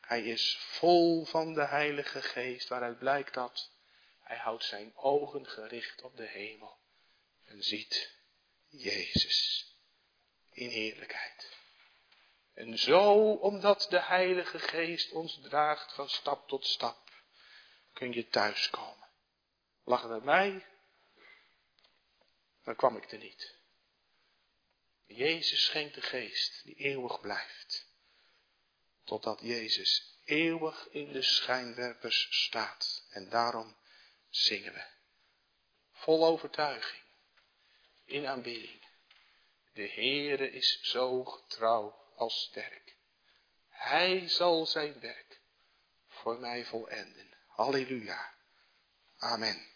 Hij is vol van de Heilige Geest, waaruit blijkt dat hij houdt zijn ogen gericht op de hemel en ziet Jezus in heerlijkheid. En zo, omdat de Heilige Geest ons draagt van stap tot stap, kun je thuiskomen. Lag het mij, dan kwam ik er niet. Jezus schenkt de geest die eeuwig blijft. Totdat Jezus eeuwig in de schijnwerpers staat. En daarom zingen we. Vol overtuiging. In aanbidding. De Heere is zo getrouw als sterk. Hij zal zijn werk voor mij volenden. Halleluja. Amen.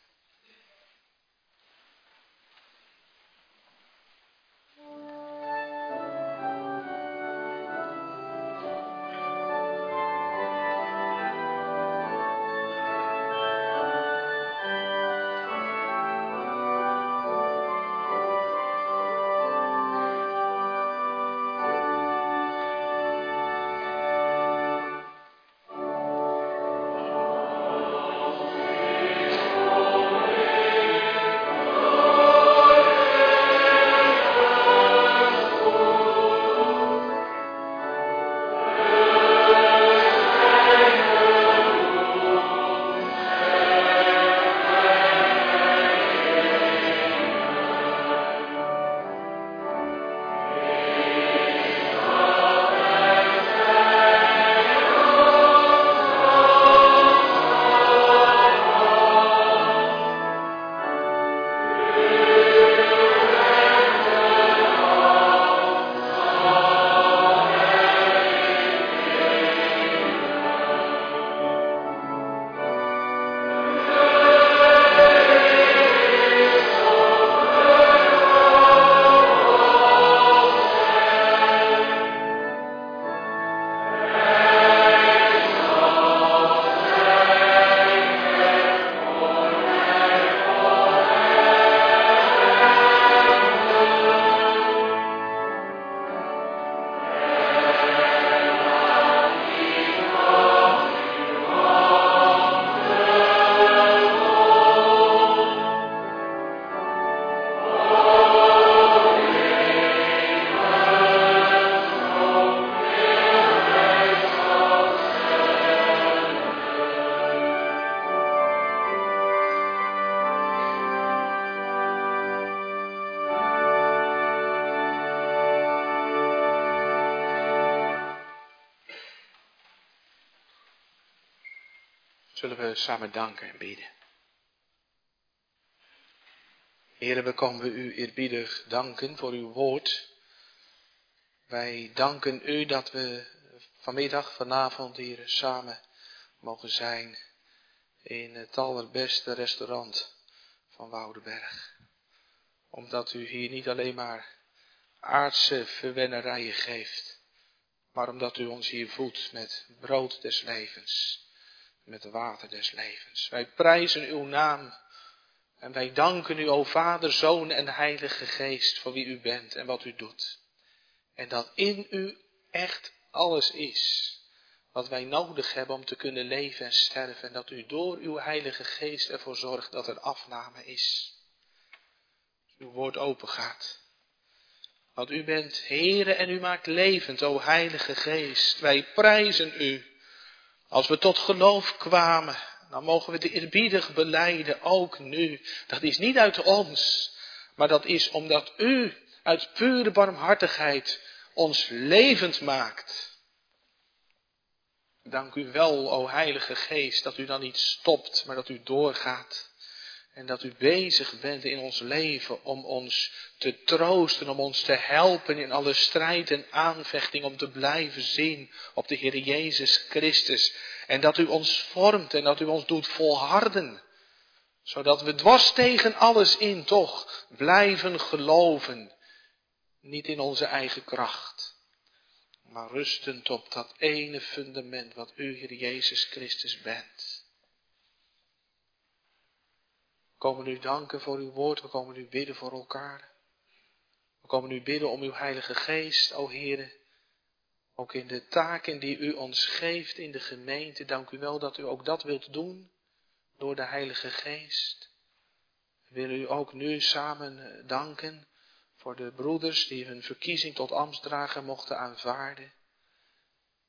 Samen danken en bidden. Heren, we komen u eerbiedig danken voor uw woord. Wij danken u dat we vanmiddag, vanavond hier samen mogen zijn in het allerbeste restaurant van Woudenberg. Omdat u hier niet alleen maar aardse verwennerijen geeft, maar omdat u ons hier voedt met brood des levens, met water des levens. Wij prijzen uw naam en wij danken u, o Vader, Zoon en Heilige Geest, voor wie u bent en wat u doet. En dat in u echt alles is wat wij nodig hebben om te kunnen leven en sterven. En dat u door uw Heilige Geest ervoor zorgt dat er afname is. Uw woord open gaat. Want u bent Heere en u maakt levend, o Heilige Geest. Wij prijzen u. Als we tot geloof kwamen, dan mogen we de eerbiedig beleiden, ook nu. Dat is niet uit ons, maar dat is omdat u uit pure barmhartigheid ons levend maakt. Dank u wel, o Heilige Geest, dat u dan niet stopt, maar dat u doorgaat. En dat u bezig bent in ons leven om ons te troosten, om ons te helpen in alle strijd en aanvechting, om te blijven zien op de Heer Jezus Christus. En dat u ons vormt en dat u ons doet volharden, zodat we dwars tegen alles in toch blijven geloven, niet in onze eigen kracht, maar rustend op dat ene fundament wat u, Heer Jezus Christus, bent. We komen u danken voor uw woord, we komen u bidden voor elkaar. We komen u bidden om uw Heilige Geest, o Heer, ook in de taken die u ons geeft in de gemeente. Dank u wel dat u ook dat wilt doen door de Heilige Geest. We willen u ook nu samen danken voor de broeders die hun verkiezing tot ambtsdrager mochten aanvaarden.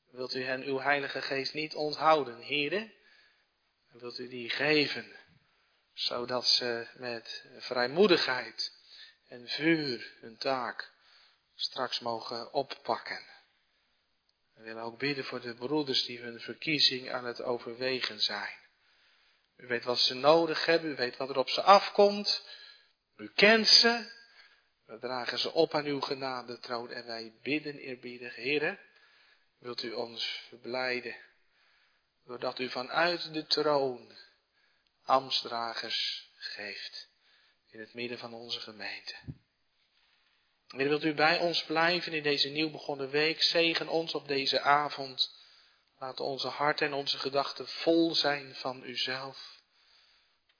Wilt u hen uw Heilige Geest niet onthouden, heren? Wilt u die geven, zodat ze met vrijmoedigheid en vuur hun taak straks mogen oppakken. We willen ook bidden voor de broeders die hun verkiezing aan het overwegen zijn. U weet wat ze nodig hebben, u weet wat er op ze afkomt. U kent ze. We dragen ze op aan uw genade troon en wij bidden eerbiedig, Heere, wilt u ons verblijden, doordat u vanuit de troon ambtsdragers geeft in het midden van onze gemeente. Heer, wilt u bij ons blijven in deze nieuw begonnen week? Zegen ons op deze avond. Laat onze hart en onze gedachten vol zijn van uzelf.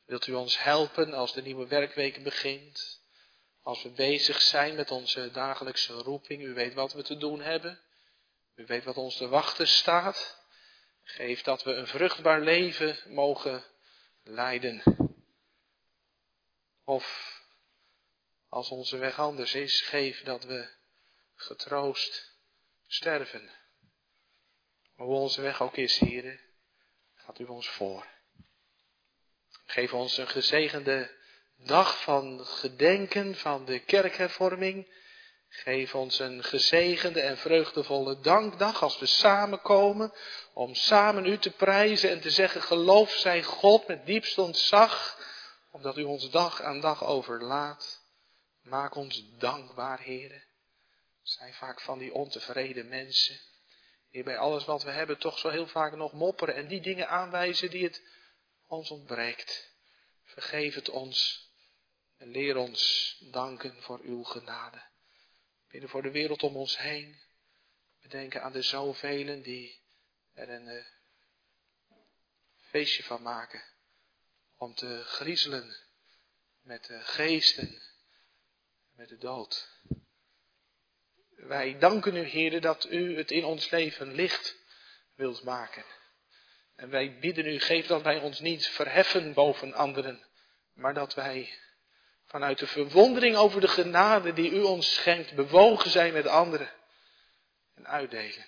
Wilt u ons helpen als de nieuwe werkweek begint? Als we bezig zijn met onze dagelijkse roeping, u weet wat we te doen hebben. U weet wat ons te wachten staat. Geef dat we een vruchtbaar leven mogen leiden. Of als onze weg anders is, geef dat we getroost sterven. hoe onze weg ook is, heren, gaat u ons voor. Geef ons een gezegende dag van gedenken van de kerkhervorming. Geef ons een gezegende en vreugdevolle dankdag als we samenkomen om samen u te prijzen en te zeggen geloof zij God met diepst ontzag, omdat u ons dag aan dag overlaat. Maak ons dankbaar, heren. Zijn vaak van die ontevreden mensen, die bij alles wat we hebben toch zo heel vaak nog mopperen en die dingen aanwijzen die het ons ontbreekt. Vergeef het ons en leer ons danken voor uw genade. Bidden voor de wereld om ons heen. We denken aan de zoveel die er een uh, feestje van maken. Om te griezelen met de geesten, met de dood. Wij danken u, heren, dat u het in ons leven licht wilt maken. En wij bidden u, geef dat wij ons niet verheffen boven anderen, maar dat wij vanuit de verwondering over de genade die u ons schenkt, bewogen zijn met anderen en uitdelen.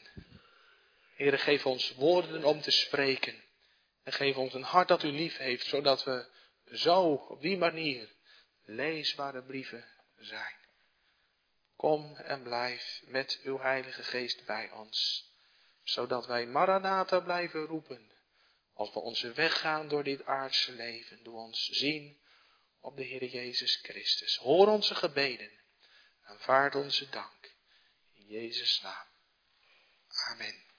Heere, geef ons woorden om te spreken en geef ons een hart dat u lief heeft, zodat we zo op die manier leesbare brieven zijn. Kom en blijf met uw Heilige Geest bij ons, zodat wij Maranatha blijven roepen, als we onze weg gaan door dit aardse leven, doe ons zien op de Heer Jezus Christus. Hoor onze gebeden. Aanvaard onze dank. In Jezus' naam. Amen.